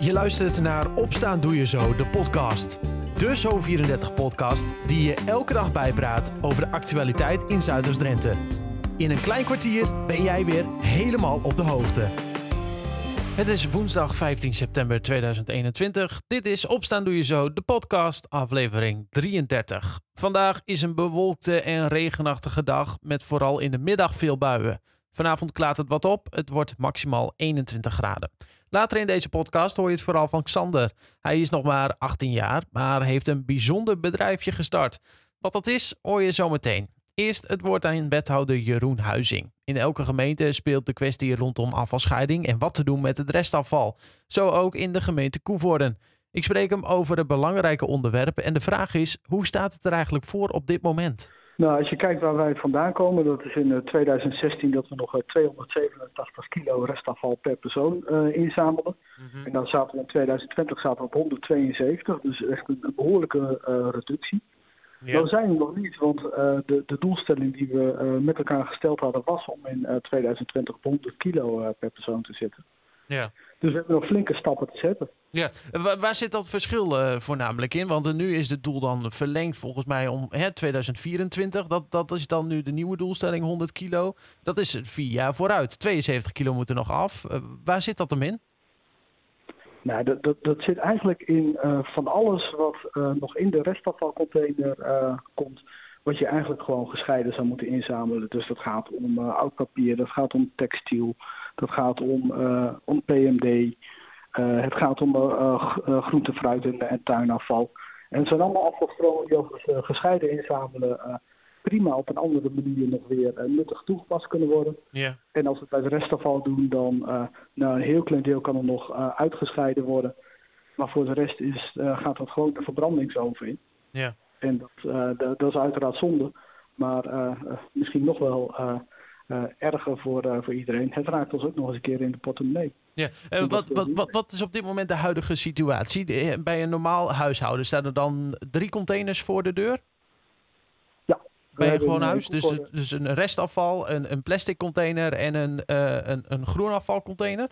Je luistert naar Opstaan Doe Je Zo, de podcast. De Zo34-podcast die je elke dag bijpraat over de actualiteit in Zuiders-Drenthe. In een klein kwartier ben jij weer helemaal op de hoogte. Het is woensdag 15 september 2021. Dit is Opstaan Doe Je Zo, de podcast, aflevering 33. Vandaag is een bewolkte en regenachtige dag met vooral in de middag veel buien. Vanavond klaart het wat op. Het wordt maximaal 21 graden. Later in deze podcast hoor je het vooral van Xander. Hij is nog maar 18 jaar, maar heeft een bijzonder bedrijfje gestart. Wat dat is, hoor je zo meteen. Eerst het woord aan wethouder Jeroen Huizing. In elke gemeente speelt de kwestie rondom afvalscheiding en wat te doen met het restafval. Zo ook in de gemeente Koevoorden. Ik spreek hem over de belangrijke onderwerpen en de vraag is: hoe staat het er eigenlijk voor op dit moment? Nou, als je kijkt waar wij vandaan komen, dat is in 2016 dat we nog 287 kilo restafval per persoon uh, inzamelden. Mhm. En dan zaten we in 2020 zaten we op 172, dus echt een, behoorlijke uh, reductie. Ja. Zijn we nog niet, want uh, de, de doelstelling die we met elkaar gesteld hadden was om in 2020 op 100 kilo per persoon te zitten. Ja. Dus we hebben nog flinke stappen te zetten. Ja, waar, waar zit dat verschil uh, voornamelijk in? Want nu is het doel dan verlengd volgens mij om hè, 2024. Dat, dat is dan nu de nieuwe doelstelling, 100 kilo. Dat is vier jaar vooruit. 72 kilo moeten nog af. Uh, waar zit dat hem in? Nou, dat, dat, dat zit eigenlijk in uh, van alles wat nog in de restafvalcontainer komt. Wat je eigenlijk gewoon gescheiden zou moeten inzamelen. Dus dat gaat om oud papier, dat gaat om textiel, dat gaat om, om PMD. Uh, het gaat om uh, groente, fruit en, en, tuinafval. En het zijn allemaal afvalstromen die als gescheiden inzamelen prima op een andere manier nog weer nuttig toegepast kunnen worden. Yeah. En als we het bij het restafval doen, dan nou, een heel klein deel kan er nog uitgescheiden worden. Maar voor de rest is, gaat dat gewoon de verbrandingsoven in. Yeah. En dat, dat, dat, is uiteraard zonde. Maar misschien nog wel erger voor, uh, voor iedereen. Het raakt ons ook nog eens een keer in de portemonnee. Ja, uh, wat, wat, wat, wat is op dit moment de huidige situatie? Bij een normaal huishouden staan er dan drie containers voor de deur? Ja. Bij een gewoon huis? Dus, dus een restafval, een, een plastic container en een, een, een groenafvalcontainer?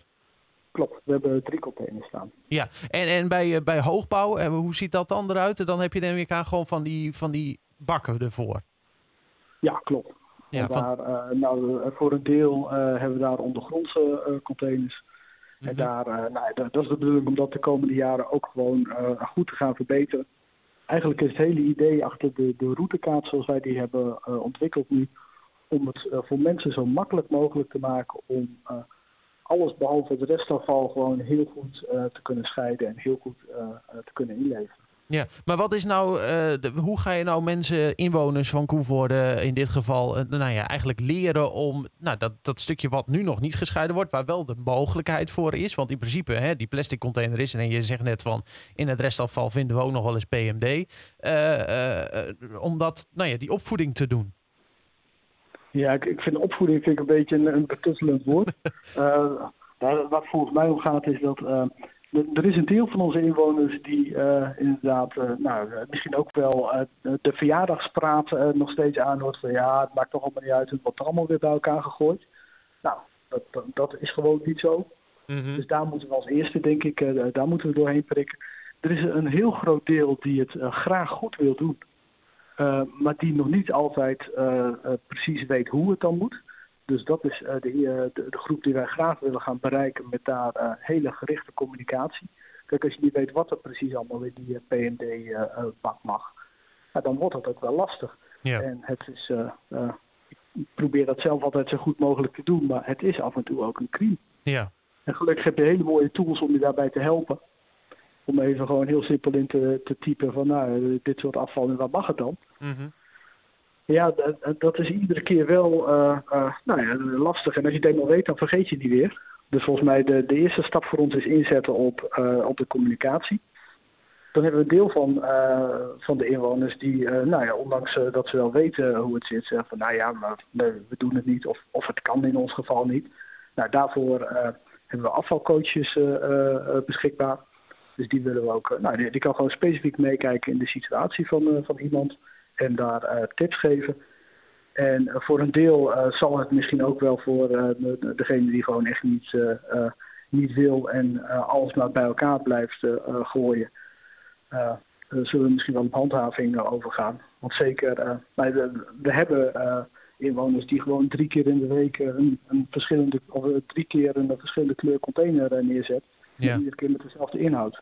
Klopt, we hebben drie containers staan. Ja, en, en bij, bij hoogbouw, hoe ziet dat dan eruit? Dan heb je denk ik aan gewoon van die, van die bakken ervoor. Ja, klopt. Ja, daar, uh, nou, voor een deel uh, hebben we daar ondergrondse containers. En mhm. daar, nou, dat, dat, is de bedoeling om dat de komende jaren ook gewoon goed te gaan verbeteren. Eigenlijk is het hele idee achter de, de routekaart zoals wij die hebben ontwikkeld nu, om het voor mensen zo makkelijk mogelijk te maken om alles behalve het restafval gewoon heel goed te kunnen scheiden en heel goed te kunnen inleveren. Ja, maar wat is nou, uh, hoe ga je nou mensen, inwoners van Koevoorde in dit geval, uh, nou ja, eigenlijk leren om nou, dat, dat stukje wat nu nog niet gescheiden wordt, waar wel de mogelijkheid voor is. Want in principe, hè, die plastic container is, en je zegt net van in het restafval vinden we ook nog wel eens PMD, uh, om dat, nou ja, die opvoeding te doen. Ja, ik, ik vind opvoeding vind ik een beetje een, een betuttelend woord. wat volgens mij om gaat is dat er is een deel van onze inwoners die uh, inderdaad, uh, nou, eh, misschien ook wel uh, de verjaardagspraat nog steeds aanhoort van ja, het maakt toch allemaal niet uit, het wordt allemaal weer bij elkaar gegooid. Nou, dat, dat, is gewoon niet zo. Mm-hmm. Dus daar moeten we als eerste, denk ik, daar moeten we doorheen prikken. Er is een heel groot deel die het graag goed wil doen, maar die nog niet altijd precies weet hoe het dan moet. Dus dat is uh, de, de, de, groep die wij graag willen gaan bereiken met daar uh, hele gerichte communicatie. Kijk, als je niet weet wat er precies allemaal in die PND-bak mag, dan wordt dat ook wel lastig. Ja. En het is, ik probeer dat zelf altijd zo goed mogelijk te doen, maar het is af en toe ook een crime. Ja. En gelukkig heb je hele mooie tools om je daarbij te helpen. Om even gewoon heel simpel in te, te typen van, nou, dit soort afval en wat mag het dan? Mm ja, dat, dat is iedere keer wel uh, uh, nou ja, lastig. En als je het eenmaal weet, dan vergeet je niet weer. Dus volgens mij de, de eerste stap voor ons is inzetten op, uh, op de communicatie. Dan hebben we een deel van, van de inwoners die, nou ja, ondanks dat ze wel weten hoe het zit, zeggen van nou ja, maar nee, we doen het niet of, of het kan in ons geval niet. Nou, daarvoor hebben we afvalcoaches beschikbaar. Dus die willen we ook, nou, die, die kan gewoon specifiek meekijken in de situatie van, van iemand en daar uh, tips geven. En uh, voor een deel uh, zal het misschien ook wel voor de, degene die gewoon echt niet niet wil en alles maar bij elkaar blijft gooien, zullen we misschien wel op handhaving overgaan. Want zeker, we, we hebben inwoners die gewoon drie keer in de week een, een verschillende, of drie keer een verschillende kleur container neerzet. Ja. Iedere keer met dezelfde inhoud.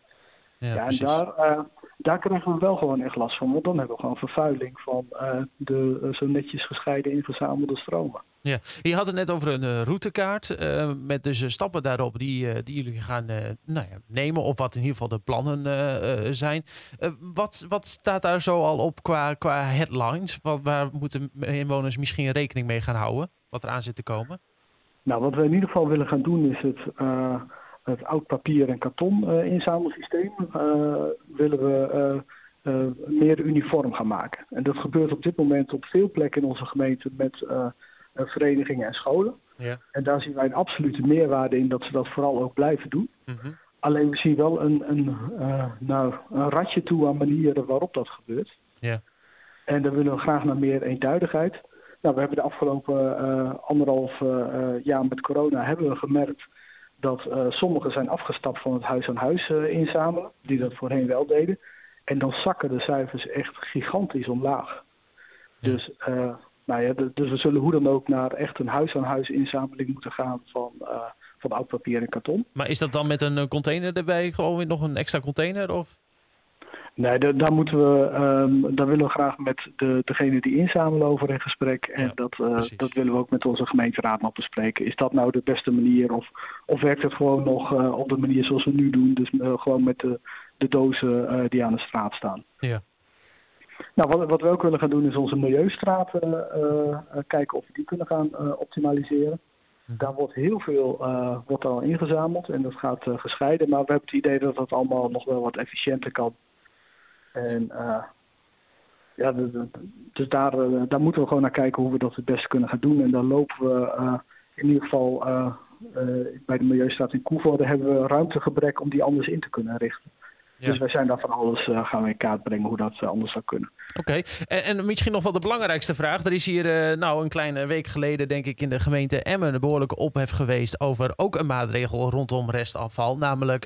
Ja, ja en daar, uh, daar krijgen we wel gewoon echt last van. Want dan hebben we gewoon vervuiling van uh, de uh, zo netjes gescheiden ingezamelde stromen. Ja, je had het net over een routekaart met dus stappen daarop die, die jullie gaan nou ja, nemen. Of wat in ieder geval de plannen zijn. wat, wat staat daar zo al op qua, qua headlines? Wat, waar moeten inwoners misschien rekening mee gaan houden? Wat er aan zit te komen? Nou, wat we in ieder geval willen gaan doen is het het oud papier en karton uh, inzamelsysteem uh, willen we uh, meer uniform gaan maken. En dat gebeurt op dit moment op veel plekken in onze gemeente met verenigingen en scholen. Ja. En daar zien wij een absolute meerwaarde in dat ze dat vooral ook blijven doen. Mhm. Alleen we zien wel een, een, nou, een ratje toe aan manieren waarop dat gebeurt. Ja. En daar willen we graag naar meer eenduidigheid. Nou, we hebben de afgelopen anderhalf jaar met corona hebben we gemerkt dat uh, sommigen zijn afgestapt van het huis-aan-huis uh, inzamelen, die dat voorheen wel deden. En dan zakken de cijfers echt gigantisch omlaag. Dus, uh, nou ja, dus we zullen hoe dan ook naar echt een huis-aan-huis inzameling moeten gaan van, van oud papier en karton. Maar is dat dan met een container erbij, gewoon weer nog een extra container? Of? Nee, daar, moeten we, um, daar willen we graag met de, degene die inzamelen over in gesprek. En dat, uh, dat willen we ook met onze gemeenteraad nog bespreken. Is dat nou de beste manier? Of, of werkt het gewoon nog uh, op de manier zoals we nu doen? Dus uh, gewoon met de, de dozen die aan de straat staan. Ja. Nou, wat, wat we ook willen gaan doen is onze milieustraten kijken of we die kunnen gaan optimaliseren. Hm. Daar wordt heel veel wordt al ingezameld en dat gaat gescheiden. Maar we hebben het idee dat dat allemaal nog wel wat efficiënter kan. En uh, ja, dus daar, uh, daar moeten we gewoon naar kijken hoe we dat het beste kunnen gaan doen. En dan lopen we uh, in ieder geval bij de Milieustraat in Koevoorde hebben we ruimtegebrek om die anders in te kunnen richten. Dus wij zijn daar van alles uh, gaan we in kaart brengen hoe dat uh, anders zou kunnen. Oké, en, en, misschien nog wel de belangrijkste vraag. Er is hier uh, nou een kleine week geleden, denk ik, in de gemeente Emmen een behoorlijke ophef geweest over ook een maatregel rondom restafval. Namelijk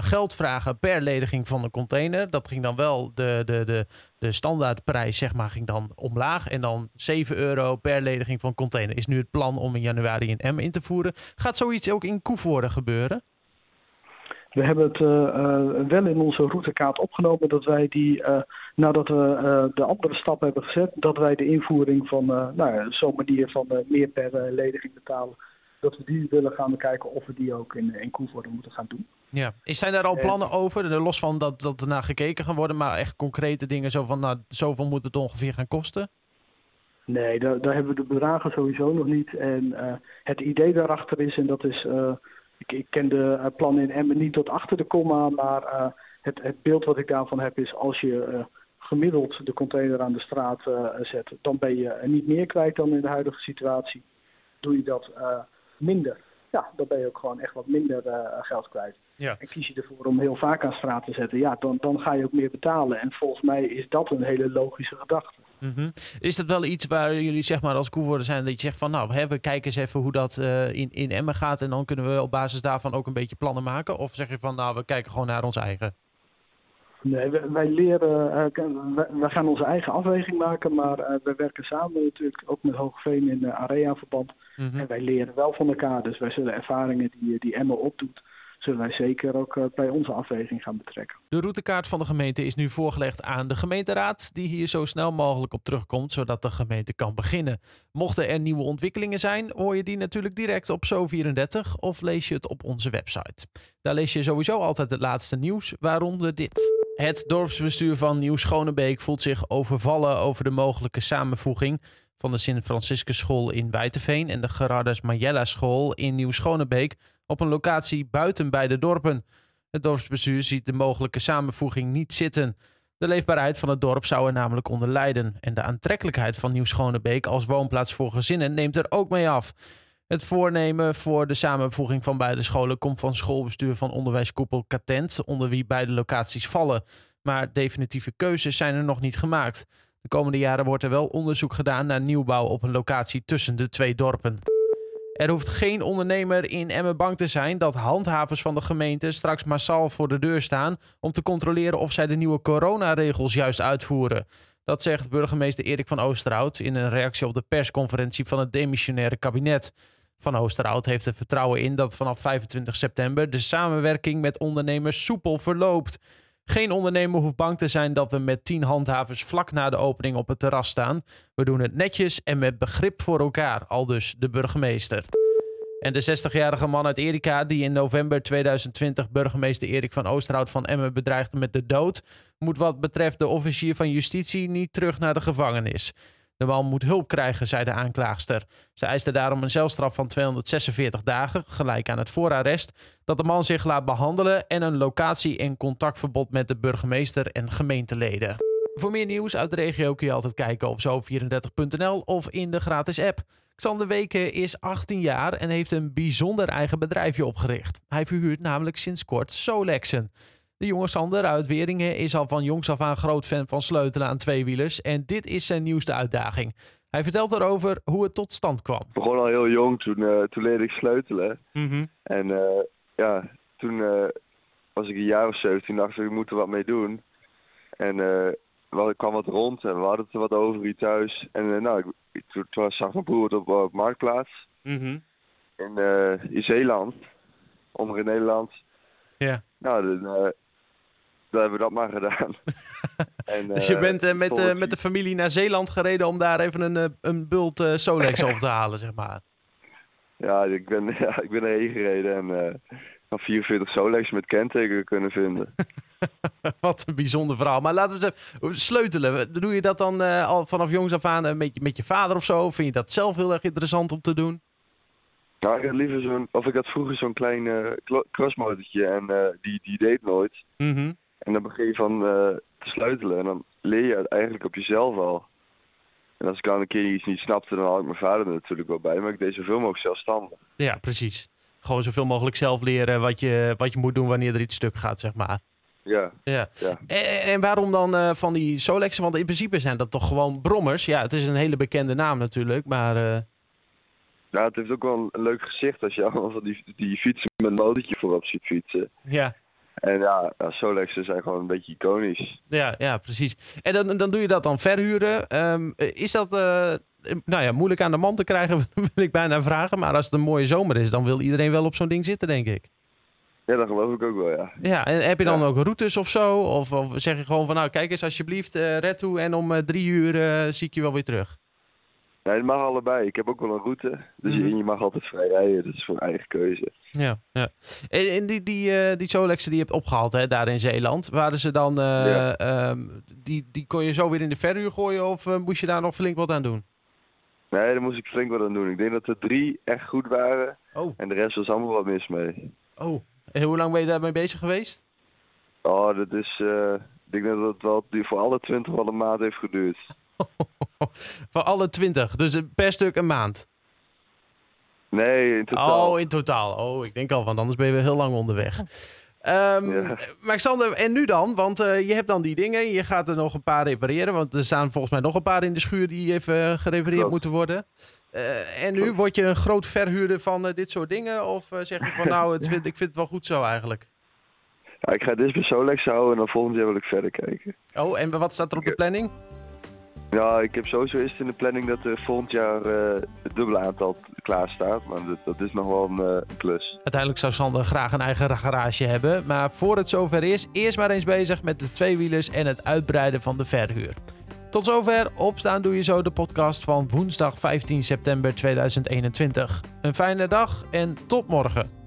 geld vragen per lediging van de container. Dat ging dan wel, de, de, de, de standaardprijs zeg maar, ging dan omlaag. En dan 7 euro per lediging van container is nu het plan om in januari in Emmen in te voeren. Gaat zoiets ook in Koevoorde gebeuren? We hebben het uh, uh, wel in onze routekaart opgenomen dat wij die, uh, nadat we de andere stap hebben gezet, dat wij de invoering van nou, zo'n manier van meer per lediging betalen, dat we die willen gaan bekijken of we die ook in, in Koevoorde moeten gaan doen. Ja, zijn daar al plannen over? Los van dat, dat er naar gekeken gaan worden, maar echt concrete dingen, zo van nou, zoveel moet het ongeveer gaan kosten? Nee, daar, daar hebben we de bedragen sowieso nog niet. En het idee daarachter is, en dat is ik, ik ken de uh, plannen in Emmen niet tot achter de komma, maar uh, het, het, beeld wat ik daarvan heb is als je uh, gemiddeld de container aan de straat zet, dan ben je niet meer kwijt dan in de huidige situatie. Doe je dat minder, ja, dan ben je ook gewoon echt wat minder geld kwijt. Ja. En kies je ervoor om heel vaak aan straat te zetten, ja, dan, dan ga je ook meer betalen. En volgens mij is dat een hele logische gedachte. Mhm. Is dat wel iets waar jullie zeg maar als zijn dat je zegt van nou, hè, we kijken eens even hoe dat uh, in, in Emmen gaat en dan kunnen we op basis daarvan ook een beetje plannen maken? Of zeg je van nou, we kijken gewoon naar ons eigen? Nee, wij, leren, uh, wij, gaan onze eigen afweging maken, maar uh, we werken samen natuurlijk ook met Hoogveen in uh, area-verband. Mm En wij leren wel van elkaar, dus wij zullen ervaringen die, die Emmen opdoet, zullen wij zeker ook eh, bij onze afweging gaan betrekken. De routekaart van de gemeente is nu voorgelegd aan de gemeenteraad, die hier zo snel mogelijk op terugkomt, zodat de gemeente kan beginnen. Mochten er nieuwe ontwikkelingen zijn, hoor je die natuurlijk direct op Zo34 of lees je het op onze website. Daar lees je sowieso altijd het laatste nieuws, waaronder dit. Het dorpsbestuur van Nieuw-Schonebeek voelt zich overvallen over de mogelijke samenvoeging van de Sint-Franciscus School in Wijteveen en de Gerardus Majella School in Nieuw-Schonebeek op een locatie buiten beide dorpen. Het dorpsbestuur ziet de mogelijke samenvoeging niet zitten. De leefbaarheid van het dorp zou er namelijk onder lijden. En de aantrekkelijkheid van Nieuw-Schonebeek als woonplaats voor gezinnen neemt er ook mee af. Het voornemen voor de samenvoeging van beide scholen komt van schoolbestuur van onderwijskoepel Katent, onder wie beide locaties vallen. Maar definitieve keuzes zijn er nog niet gemaakt. De komende jaren wordt er wel onderzoek gedaan naar nieuwbouw op een locatie tussen de twee dorpen. Er hoeft geen ondernemer in Emmen bang te zijn dat handhavers van de gemeente straks massaal voor de deur staan om te controleren of zij de nieuwe coronaregels juist uitvoeren. Dat zegt burgemeester Erik van Oosterhout in een reactie op de persconferentie van het demissionaire kabinet. Van Oosterhout heeft er vertrouwen in dat vanaf 25 september de samenwerking met ondernemers soepel verloopt. Geen ondernemer hoeft bang te zijn dat we met tien handhavers vlak na de opening op het terras staan. We doen het netjes en met begrip voor elkaar, al dus de burgemeester. En de 60-jarige man uit Erika, die in november 2020 burgemeester Erik van Oosterhout van Emmen bedreigde met de dood, moet wat betreft de officier van justitie niet terug naar de gevangenis. De man moet hulp krijgen, zei de aanklaagster. Ze eiste daarom een celstraf van 246 dagen, gelijk aan het voorarrest, dat de man zich laat behandelen en een locatie- en contactverbod met de burgemeester en gemeenteleden. Voor meer nieuws uit de regio kun je altijd kijken op zo34.nl of in de gratis app. Xander Weken is 18 jaar en heeft een bijzonder eigen bedrijfje opgericht. Hij verhuurt namelijk sinds kort Solexen. De jonge Sander uit Weringen is al van jongs af aan groot fan van sleutelen aan tweewielers. En dit is zijn nieuwste uitdaging. Hij vertelt erover hoe het tot stand kwam. Ik begon al heel jong, toen, uh, toen leerde ik sleutelen. En uh, ja, toen uh, was ik een jaar of zeven, toen dacht ik, ik moet er wat mee doen. En wel, ik kwam wat rond en we hadden het er wat over hier thuis. En nou, ik, ik, toen zag mijn broer het op, op Marktplaats. Mm in, in Zeeland, onder in Nederland. Ja. Nou, dan, dan hebben we dat maar gedaan. en, dus je bent uh, met, uh, met de familie naar Zeeland gereden om daar even een, een bult uh, Solex op te halen, zeg maar. Ja, ik ben, ja, ik ben erheen gereden en van 44 Solex met kenteken kunnen vinden. Wat een bijzonder verhaal. Maar laten we eens even sleutelen. Doe je dat dan al vanaf jongs af aan met, met je vader of zo? Vind je dat zelf heel erg interessant om te doen? Nou, ik had liever zo'n, of ik had vroeger zo'n klein crossmotortje en die, die deed nooit. Mm -hmm. En dan begin je van uh, te sleutelen en dan leer je het eigenlijk op jezelf al. En als ik dan een keer iets niet snapte, dan had ik mijn vader er natuurlijk wel bij. Maar ik deed zoveel mogelijk zelfstandig. Ja, precies. Gewoon zoveel mogelijk zelf leren wat je, wat je moet doen wanneer er iets stuk gaat, zeg maar. Ja. ja. ja. En, en waarom dan uh, van die Solexen? Want in principe zijn dat toch gewoon brommers. Ja, het is een hele bekende naam natuurlijk, maar... Uh... Nou, het heeft ook wel een leuk gezicht als je allemaal van die, die fietsen met een motortje voorop ziet fietsen. Ja. En ja, Solexen zijn gewoon een beetje iconisch. Ja, ja precies. En dan, dan doe je dat dan verhuren. Um, is dat uh, nou ja, moeilijk aan de man te krijgen, wil ik bijna vragen. Maar als het een mooie zomer is, dan wil iedereen wel op zo'n ding zitten, denk ik. Ja, dat geloof ik ook wel, ja. Ja, en heb je dan ja. ook routes of zo? Of, of, zeg je gewoon van, nou kijk eens alsjeblieft, uh, red toe en om uh, drie uur uh, zie ik je wel weer terug? Nee, het mag allebei. Ik heb ook wel een route. Dus mm -hmm. je mag altijd vrij rijden. Dat is voor eigen keuze. Ja, ja. En, en die, die, uh, die Solexen die je hebt opgehaald hè, daar in Zeeland. Waren ze dan... Uh, ja. um, die, die kon je zo weer in de verhuur gooien? Of uh, moest je daar nog flink wat aan doen? Nee, daar moest ik flink wat aan doen. Ik denk dat er drie echt goed waren. Oh. En de rest was allemaal wat mis mee. Oh. En hoe lang ben je daarmee bezig geweest? Oh, dat is... ik denk dat het wel voor alle twintig wel een maand heeft geduurd. Van alle twintig, dus per stuk een maand? Nee, in totaal. Oh, in totaal. Oh, ik denk al, want anders ben je weer heel lang onderweg. Um, ja. Maar Xander, en nu dan? Want uh, je hebt dan die dingen, je gaat er nog een paar repareren. Want er staan volgens mij nog een paar in de schuur die even gerepareerd Klopt. moeten worden. Uh, en nu Klopt. word je een groot verhuurder van dit soort dingen? Of zeg je van nou, het vind, ik vind het wel goed zo eigenlijk? Ja, ik ga dit Solex houden en dan volgend jaar wil ik verder kijken. Oh, en wat staat er op de planning? Ja, ik heb sowieso eerst in de planning dat er volgend jaar uh, het dubbele aantal klaar staat. Maar dat, dat is nog wel een, uh, een, klus. Uiteindelijk zou Sander graag een eigen garage hebben. Maar voor het zover is, eerst maar eens bezig met de tweewielers en het uitbreiden van de verhuur. Tot zover. Opstaan doe je zo de podcast van woensdag 15 september 2021. Een fijne dag en tot morgen.